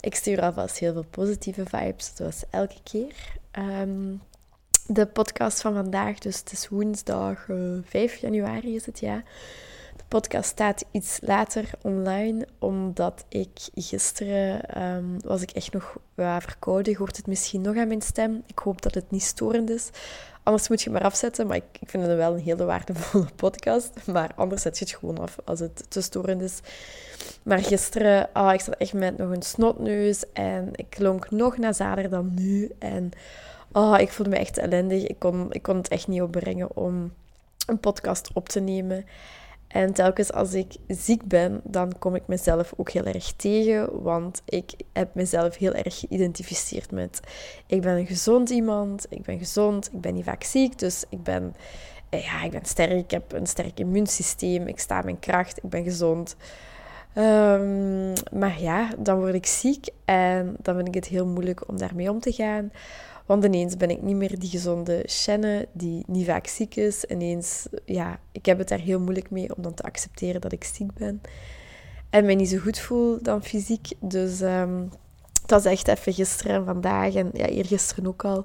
Ik stuur alvast heel veel positieve vibes, zoals elke keer. Ehm, de podcast van vandaag, dus het is woensdag uh, eh, 5 januari is het, ja. De podcast staat iets later online, omdat ik gisteren um, was ik echt nog ja, verkouden. Je hoort het misschien nog aan mijn stem. Ik hoop dat het niet storend is. Anders moet je het maar afzetten, maar ik, ik vind het wel een hele waardevolle podcast. Maar anders zet je het gewoon af als het te storend is. Maar gisteren, ah, ik zat echt met nog een snotneus en ik klonk nog nasaler dan nu. En ah, ik voelde me echt ellendig. Ik kon, ik kon het echt niet opbrengen om een podcast op te nemen. En telkens als ik ziek ben, dan kom ik mezelf ook heel erg tegen, want ik heb mezelf heel erg geïdentificeerd met ik ben een gezond iemand, ik ben gezond, ik ben niet vaak ziek, dus ik ben, eh, ja, ik ben sterk, ik heb een sterk immuunsysteem, ik sta mijn kracht, ik ben gezond. Um, maar ja, dan word ik ziek en dan vind ik het heel moeilijk om daarmee om te gaan. Want ineens ben ik niet meer die gezonde Shenne die niet vaak ziek is. Ineens, ja, ik heb het daar heel moeilijk mee om dan te accepteren dat ik ziek ben. En mij niet zo goed voel dan fysiek. Dus um, dat is echt even gisteren en vandaag en ja, eergisteren ook al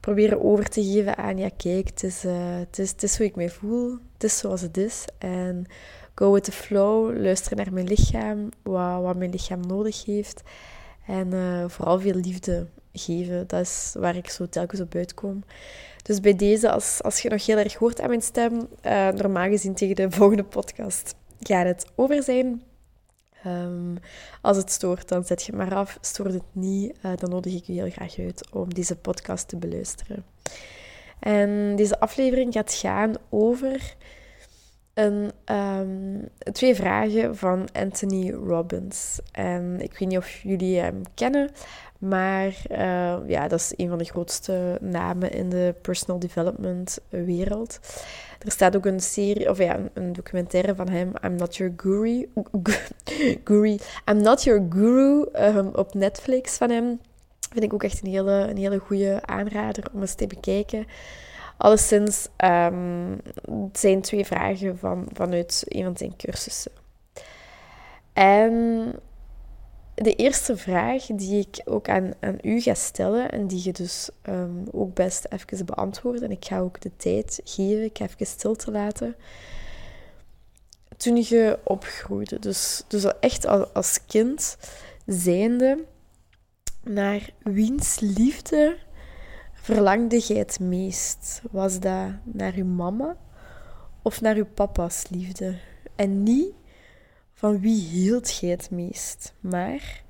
proberen over te geven aan, ja kijk, het is, uh, het, is, het is hoe ik mij voel. Het is zoals het is. En go with the flow, luisteren naar mijn lichaam, wat, wat mijn lichaam nodig heeft. En uh, vooral veel liefde geven. Dat is waar ik zo telkens op uitkom. Dus bij deze, als, als je nog heel erg hoort aan mijn stem, uh, normaal gezien tegen de volgende podcast gaat het over zijn. Um, als het stoort, dan zet je het maar af. Stoort het niet, uh, dan nodig ik je heel graag uit om deze podcast te beluisteren. En deze aflevering gaat gaan over um, twee vragen van Anthony Robbins. En ik weet niet of jullie hem kennen, maar uh, ja, dat is een van de grootste namen in de personal development wereld. Er staat ook een serie, of ja, een, documentaire van hem, I'm Not Your Guru. I'm Not Your Guru um, op Netflix van hem. Vind ik ook echt een hele, een hele goede aanrader om eens te bekijken. Alleszins, um, zijn twee vragen van, vanuit een van zijn cursussen. En de eerste vraag die ik ook aan, aan u ga stellen en die je dus um, ook best even beantwoordt, en ik ga ook de tijd geven, ik ga even stil te laten. Toen je opgroeide, dus, dus echt als kind zijnde, naar wiens liefde verlangde jij het meest? Was dat naar uw mama of naar uw papa's liefde? En niet van wie hield jij het meest, maar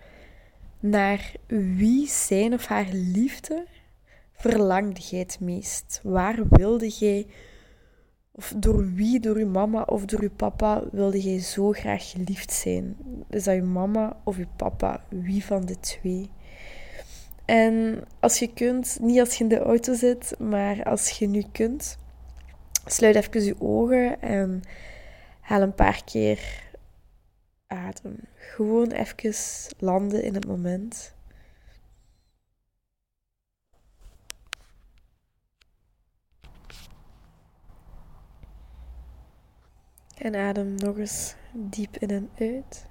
naar wie zijn of haar liefde verlangde jij het meest? Waar wilde jij, of door wie, door uw mama of door uw papa, wilde jij zo graag geliefd zijn? Is dat uw mama of uw papa? Wie van de twee? En als je kunt, niet als je in de auto zit, maar als je nu kunt, sluit even je ogen en haal een paar keer adem. Gewoon even landen in het moment. En adem nog eens diep in en uit.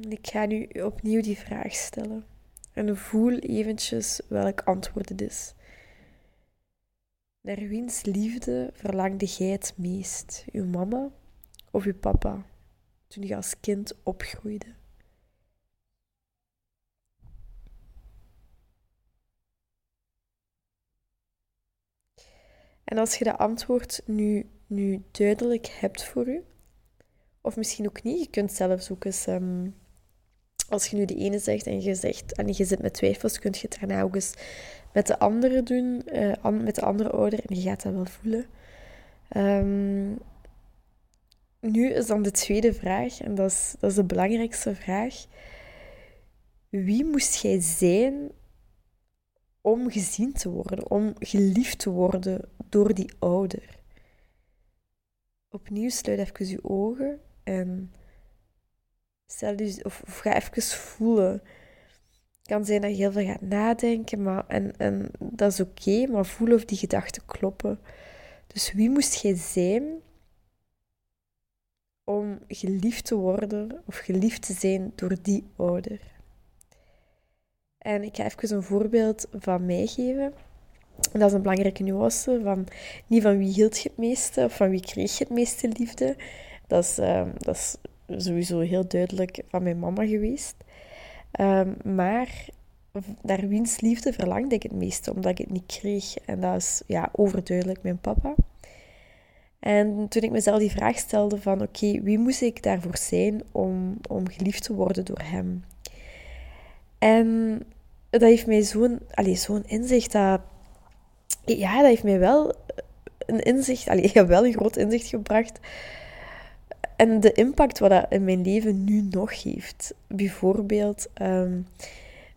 Ik ga nu opnieuw die vraag stellen. En voel eventjes welk antwoord het is. Naar wiens liefde verlangde jij het meest? Uw mama of uw papa? Toen je als kind opgroeide. En als je dat antwoord nu, nu duidelijk hebt voor u, of misschien ook niet, je kunt zelfs ook eens ehm, als je nu de ene zegt en je zegt en je zit met twijfels, kun je het daarna ook eens met de andere doen, uh, met de andere ouder, en je gaat dat wel voelen. Um, nu is dan de tweede vraag, en dat is, dat is de belangrijkste vraag. Wie moest jij zijn om gezien te worden, om geliefd te worden door die ouder? Opnieuw sluit even je ogen en stel je, of, ga even voelen. Het kan zijn dat je heel veel gaat nadenken, maar, en, en dat is oké, maar voel of die gedachten kloppen. Dus wie moest jij zijn om geliefd te worden of geliefd te zijn door die ouder? En ik ga even een voorbeeld van mij geven. En dat is een belangrijke nuance. Van, niet van wie hield je het meeste of van wie kreeg je het meeste liefde. Dat is, uh, dat is sowieso heel duidelijk van mijn mama geweest. Um, maar naar wiens liefde verlangde ik het meeste, omdat ik het niet kreeg. En dat is ja, overduidelijk mijn papa. En toen ik mezelf die vraag stelde van oké, wie moest ik daarvoor zijn om, om geliefd te worden door hem? En dat heeft mij zo'n zo'n inzicht dat... Ja, dat heeft mij wel een inzicht... Allee, wel een groot inzicht gebracht. En de impact wat dat in mijn leven nu nog heeft. Bijvoorbeeld um,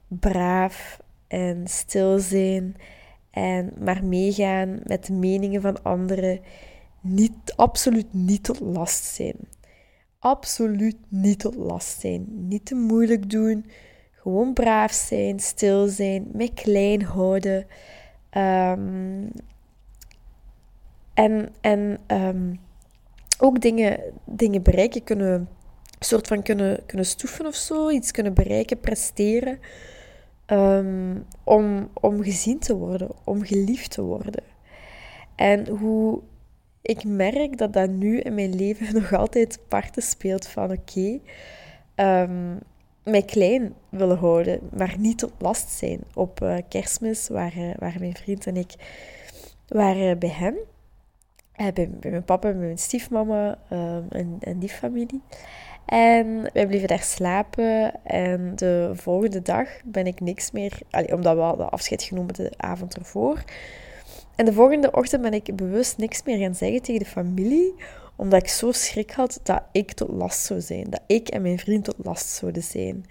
braaf en stil zijn en maar meegaan met de meningen van anderen. Niet, absoluut niet tot last zijn. Absoluut niet tot last zijn. Niet te moeilijk doen. Gewoon braaf zijn, stil zijn, mij klein houden. Um, en en um, ook dingen, dingen bereiken kunnen, soort van kunnen, kunnen stoeven of zo, iets kunnen bereiken, presteren. Um, om, om gezien te worden, om geliefd te worden. En hoe ik merk dat dat nu in mijn leven nog altijd parten speelt van oké, okay, um, mij klein willen houden, maar niet tot last zijn. Op uh, kerstmis waren, waren mijn vriend en ik waren bij hem. Uh, bij, bij, mijn papa, bij mijn stiefmama en, en die familie. En wij bleven daar slapen. En de volgende dag ben ik niks meer... Allee, omdat we hadden afscheid genomen de avond ervoor. En de volgende ochtend ben ik bewust niks meer gaan zeggen tegen de familie omdat ik zo schrik had dat ik tot last zou zijn. Dat ik en mijn vriend tot last zouden zijn.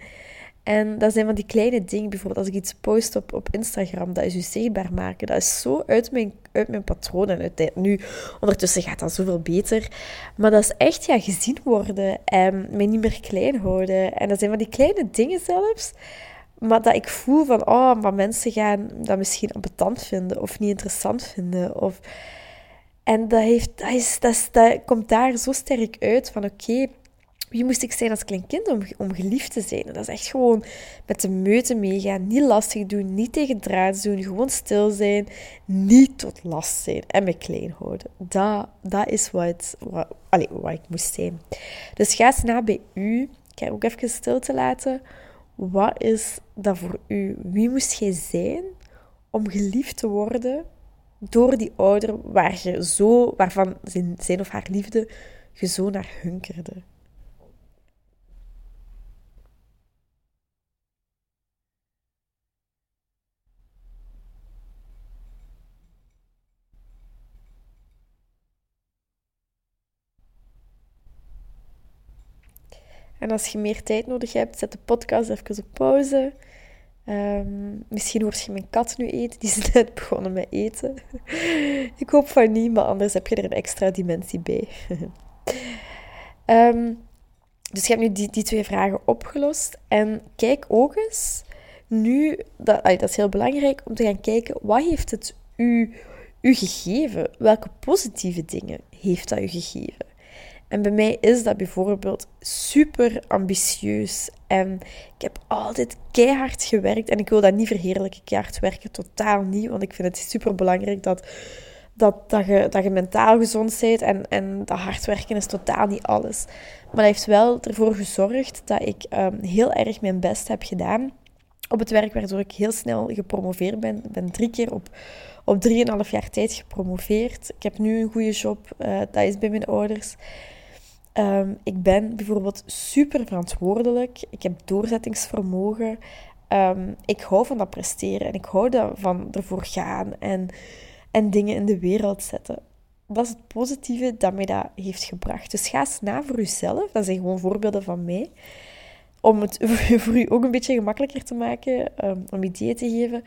En dat zijn van die kleine dingen. Bijvoorbeeld als ik iets post op, op Instagram, dat is je zichtbaar maken. Dat is zo uit mijn, uit mijn patroon en uit Nu, ondertussen gaat dat zoveel beter. Maar dat is echt ja, gezien worden en mij niet meer klein houden. En dat zijn van die kleine dingen zelfs. Maar dat ik voel van, oh, maar mensen gaan dat misschien ambetant vinden of niet interessant vinden. Of en dat, heeft, dat, is, dat komt daar zo sterk uit van oké, wie moest ik zijn als klein kind om, om geliefd te zijn? dat is echt gewoon met de meute meegaan, niet lastig doen, niet tegen draad doen, gewoon stil zijn, niet tot last zijn en me klein houden. Dat, dat is wat, wat, wat ik moest zijn. Dus ga eens na bij u. Ga ook even stil te laten. Wat is dat voor u? Wie moest jij zijn om geliefd te worden door die ouder waar je zo, waarvan zijn, zijn of haar liefde je zo naar hunkerde. En als je meer tijd nodig hebt, zet de podcast even op pauze. Um, misschien hoort je mijn kat nu eten. Die is net begonnen met eten. ik hoop van niet, maar anders heb je er een extra dimensie bij. um, dus je hebt nu die, die twee vragen opgelost. En kijk ook eens nu, dat, dat is heel belangrijk om te gaan kijken, wat heeft het u, u gegeven? Welke positieve dingen heeft dat u gegeven? En bij mij is dat bijvoorbeeld super ambitieus. En ik heb altijd keihard gewerkt. En ik wil dat niet verheerlijken, keihard werken, totaal niet. Want ik vind het super belangrijk dat, dat, dat, je, dat je mentaal gezond bent. En, en dat hard werken is totaal niet alles. Maar dat heeft wel ervoor gezorgd dat ik um, heel erg mijn best heb gedaan op het werk, waardoor ik heel snel gepromoveerd ben. Ik ben drie keer op, op drieënhalf jaar tijd gepromoveerd. Ik heb nu een goede job, uh, dat is bij mijn ouders. Um, ik ben bijvoorbeeld super verantwoordelijk. Ik heb doorzettingsvermogen. Um, ik hou van dat presteren en ik hou van ervoor gaan en, en dingen in de wereld zetten. dat is het positieve dat mij dat heeft gebracht. Dus ga eens na voor jezelf. Dat zijn gewoon voorbeelden van mij. Om het voor u ook een beetje gemakkelijker te maken, um, om ideeën te geven.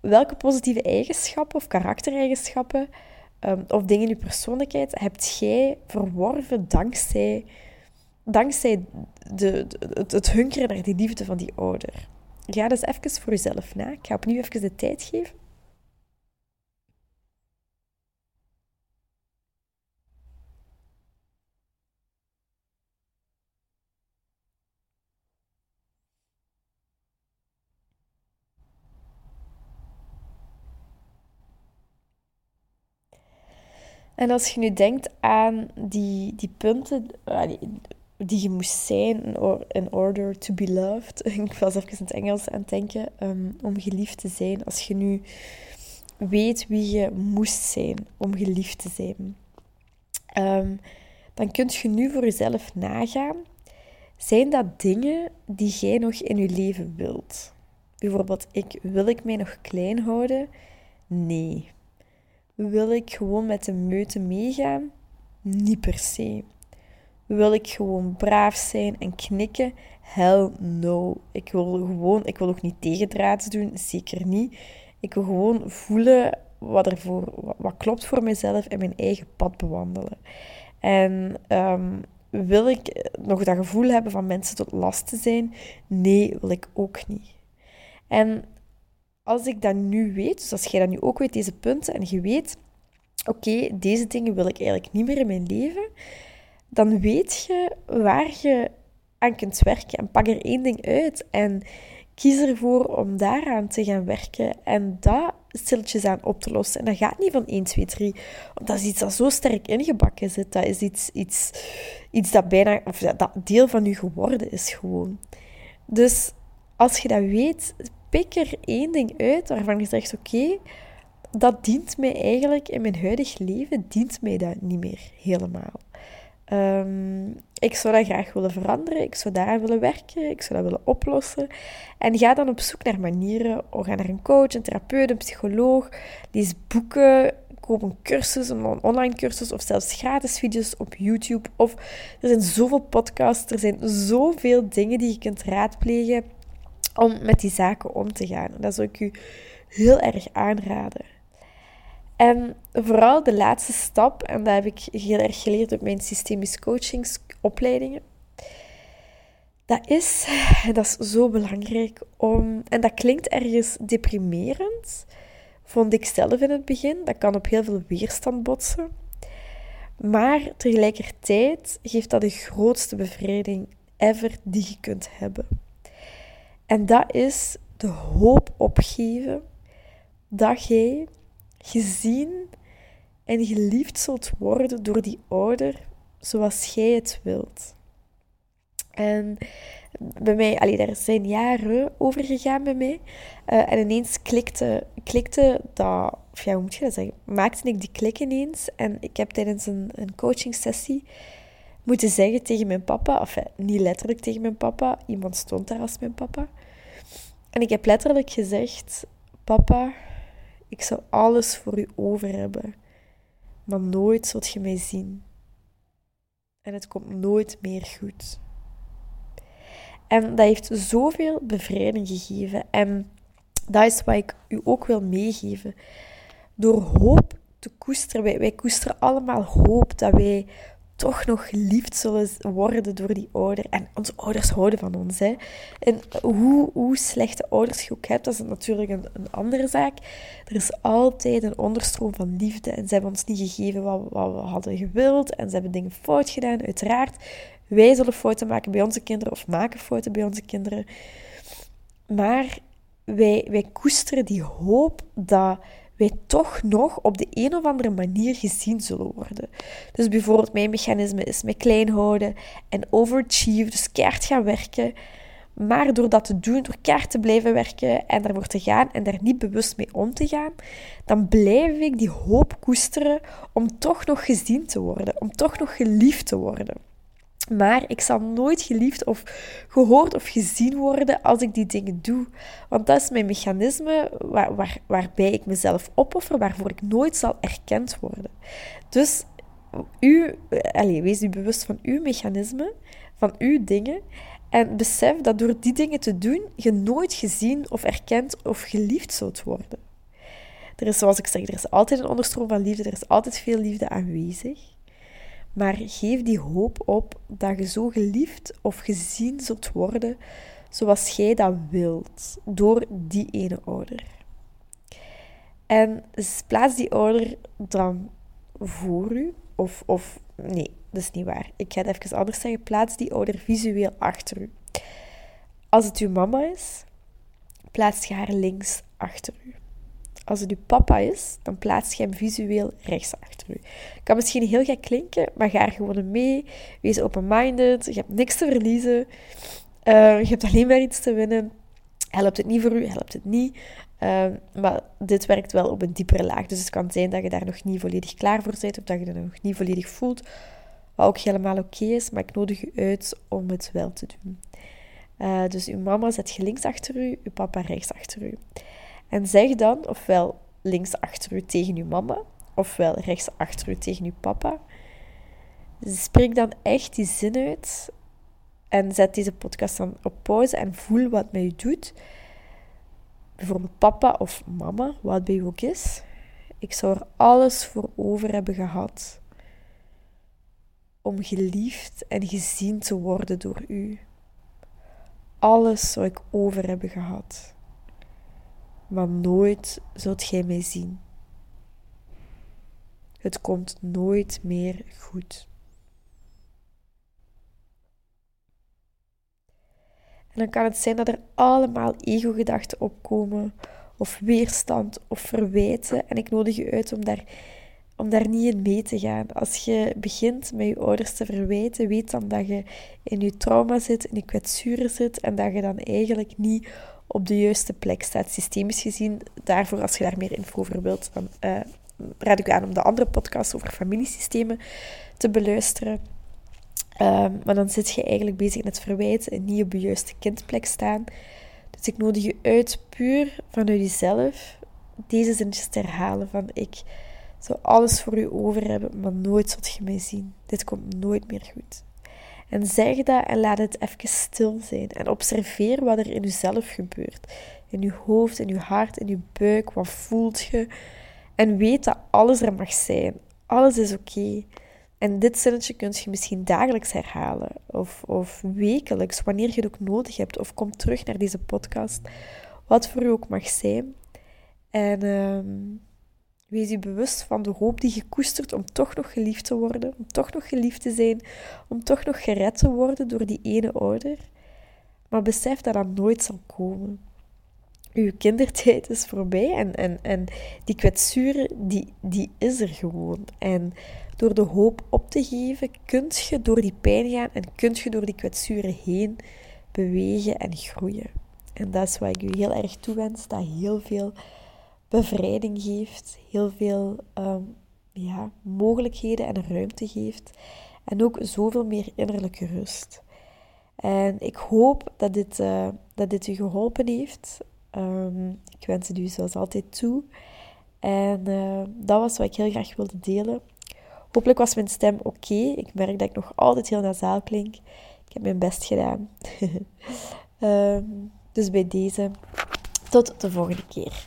Welke positieve eigenschappen of karaktereigenschappen um, of dingen in je persoonlijkheid hebt jij verworven dankzij, dankzij de, de, het, het hunkeren naar die liefde van die ouder? Ga dus even voor jezelf na. Ik ga opnieuw even de tijd geven. En als je nu denkt aan die, die punten die je moest zijn in order to be loved. Ik was even in het Engels aan het denken. Um, om geliefd te zijn. Als je nu weet wie je moest zijn om geliefd te zijn. Um, dan kun je nu voor jezelf nagaan. Zijn dat dingen die jij nog in je leven wilt? Bijvoorbeeld, ik, wil ik mij nog klein houden? Nee. Wil ik gewoon met de meute meegaan? Niet per se. Wil ik gewoon braaf zijn en knikken? Hell no. Ik wil gewoon, ik wil ook niet tegendraads doen, zeker niet. Ik wil gewoon voelen wat, er voor, wat, klopt voor mezelf en mijn eigen pad bewandelen. En ehm, wil ik nog dat gevoel hebben van mensen tot last te zijn? Nee, wil ik ook niet. En als ik dat nu weet, dus als jij dat nu ook weet, deze punten, en je weet, oké, deze dingen wil ik eigenlijk niet meer in mijn leven, dan weet je waar je aan kunt werken. En pak er één ding uit en kies ervoor om daaraan te gaan werken en dat stilletjes aan op te lossen. En dat gaat niet van 1, 2, 3, want dat is iets dat zo sterk ingebakken zit. Dat is iets, iets, iets dat bijna, of dat deel van je geworden is gewoon. Dus als je dat weet, pik er één ding uit waarvan je zegt, oké, dat dient mij eigenlijk in mijn huidig leven, dient mij dat niet meer helemaal. Um, ik zou dat graag willen veranderen, ik zou daar willen werken, ik zou dat willen oplossen. En ga dan op zoek naar manieren. Ga naar een coach, een therapeut, een psycholoog. Lees boeken, koop een cursus, een online cursus of zelfs gratis video's op YouTube. Of er zijn zoveel podcasts, er zijn zoveel dingen die je kunt raadplegen om met die zaken om te gaan. Dat zou ik u heel erg aanraden. En vooral de laatste stap, en dat heb ik heel erg geleerd op mijn systemisch coachingsopleidingen. Dat is, dat is zo belangrijk om, en dat klinkt ergens deprimerend, vond ik zelf in het begin. Dat kan op heel veel weerstand botsen. Maar tegelijkertijd geeft dat de grootste bevrijding ever die je kunt hebben. En dat is de hoop opgeven dat jij gezien en geliefd zult worden door die ouder zoals jij het wilt. En bij mij, allee, daar zijn jaren over gegaan bij mij. Uh, en ineens klikte, klikte dat, of ja, hoe moet je dat zeggen? Maakte ik die klik ineens. En ik heb tijdens een, een coaching sessie moeten zeggen tegen mijn papa, of niet letterlijk tegen mijn papa, iemand stond daar als mijn papa. En ik heb letterlijk gezegd: Papa, ik zou alles voor u over hebben, maar nooit zult je mij zien. En het komt nooit meer goed. En dat heeft zoveel bevrijding gegeven. En dat is wat ik u ook wil meegeven. Door hoop te koesteren, wij koesteren allemaal hoop dat wij toch nog geliefd zullen worden door die ouder. En onze ouders houden van ons. Hè. En hoe, hoe slechte ouders je ook hebt, dat is natuurlijk een, een andere zaak. Er is altijd een onderstroom van liefde. En ze hebben ons niet gegeven wat, wat we hadden gewild. En ze hebben dingen fout gedaan, uiteraard. Wij zullen fouten maken bij onze kinderen of maken fouten bij onze kinderen. Maar wij, wij koesteren die hoop dat wij toch nog op de een of andere manier gezien zullen worden. Dus bijvoorbeeld mijn mechanisme is me klein houden en overachieve, dus keihard gaan werken. Maar door dat te doen, door keihard te blijven werken en daarvoor te gaan en daar niet bewust mee om te gaan, dan blijf ik die hoop koesteren om toch nog gezien te worden, om toch nog geliefd te worden. Maar ik zal nooit geliefd of gehoord of gezien worden als ik die dingen doe. Want dat is mijn mechanisme waar, waar, waarbij ik mezelf opoffer, waarvoor ik nooit zal erkend worden. Dus u, allez, wees u bewust van uw mechanisme, van uw dingen. En besef dat door die dingen te doen, je nooit gezien of erkend of geliefd zult worden. Er is, zoals ik zeg, er is altijd een onderstroom van liefde, er is altijd veel liefde aanwezig. Maar geef die hoop op dat je zo geliefd of gezien zult worden zoals jij dat wilt, door die ene ouder. En plaats die ouder dan voor u, of, of nee, dat is niet waar. Ik ga het even anders zeggen. Plaats die ouder visueel achter u. Als het uw mama is, plaats je haar links achter u. Als het uw papa is, dan plaats je hem visueel rechts achter u. Kan misschien heel gek klinken, maar ga er gewoon mee. Wees open-minded. Je hebt niks te verliezen. Uh, je hebt alleen maar iets te winnen. Helpt het niet voor u, helpt het niet. Uh, maar dit werkt wel op een diepere laag. Dus het kan zijn dat je daar nog niet volledig klaar voor bent of dat je dat nog niet volledig voelt. Wat ook helemaal oké is, maar ik nodig u uit om het wel te doen. Uh, dus uw mama zet je links achter u, uw papa rechts achter u. En zeg dan ofwel links achter u tegen uw mama, ofwel rechts achter u tegen uw papa. Spreek dan echt die zin uit en zet deze podcast dan op pauze en voel wat met u doet. Bijvoorbeeld papa of mama, wat bij u ook is. Ik zou er alles voor over hebben gehad om geliefd en gezien te worden door u. Alles zou ik over hebben gehad maar nooit zult gij mij zien. Het komt nooit meer goed. En dan kan het zijn dat er allemaal ego-gedachten opkomen, of weerstand, of verwijten. En ik nodig je uit om daar, om daar niet in mee te gaan. Als je begint met je ouders te verwijten, weet dan dat je in je trauma zit, in je kwetsuren zit, en dat je dan eigenlijk niet op de juiste plek staat, systemisch gezien. Daarvoor, als je daar meer info over wilt, uh, raad ik u aan om de andere podcast over familiesystemen te beluisteren. Um, maar dan zit je eigenlijk bezig met verwijten en niet op de juiste kindplek staan. Dus ik nodig je uit, puur vanuit jezelf, deze zinnetjes te herhalen van ik zou alles voor u over hebben, maar nooit zult je mij zien. Dit komt nooit meer goed. En zeg dat en laat het even stil zijn. En observeer wat er in jezelf gebeurt. In je hoofd, in je hart, in je buik. Wat voelt je? En weet dat alles er mag zijn. Alles is oké. En dit zinnetje kun je misschien dagelijks herhalen. Of, of wekelijks, wanneer je het ook nodig hebt. Of kom terug naar deze podcast. Wat voor u ook mag zijn. En... Um, Wees je bewust van de hoop die je koestert om toch nog geliefd te worden, om toch nog geliefd te zijn, om toch nog gered te worden door die ene ouder. Maar besef dat dat nooit zal komen. Uw kindertijd is voorbij en, en, en die kwetsuren, die, die is er gewoon. En door de hoop op te geven, kunt je door die pijn gaan en kunt je door die kwetsuren heen bewegen en groeien. En dat is wat ik u heel erg toewens, dat heel veel bevrijding geeft, heel veel ehm, ja, mogelijkheden en ruimte geeft. En ook zoveel meer innerlijke rust. En ik hoop dat dit, uh, dat dit u geholpen heeft. Um, ik wens het u zoals altijd toe. En uh, dat was wat ik heel graag wilde delen. Hopelijk was mijn stem oké. Ik merk dat ik nog altijd heel nasaal klink. Ik heb mijn best gedaan. um, dus bij deze, tot de volgende keer.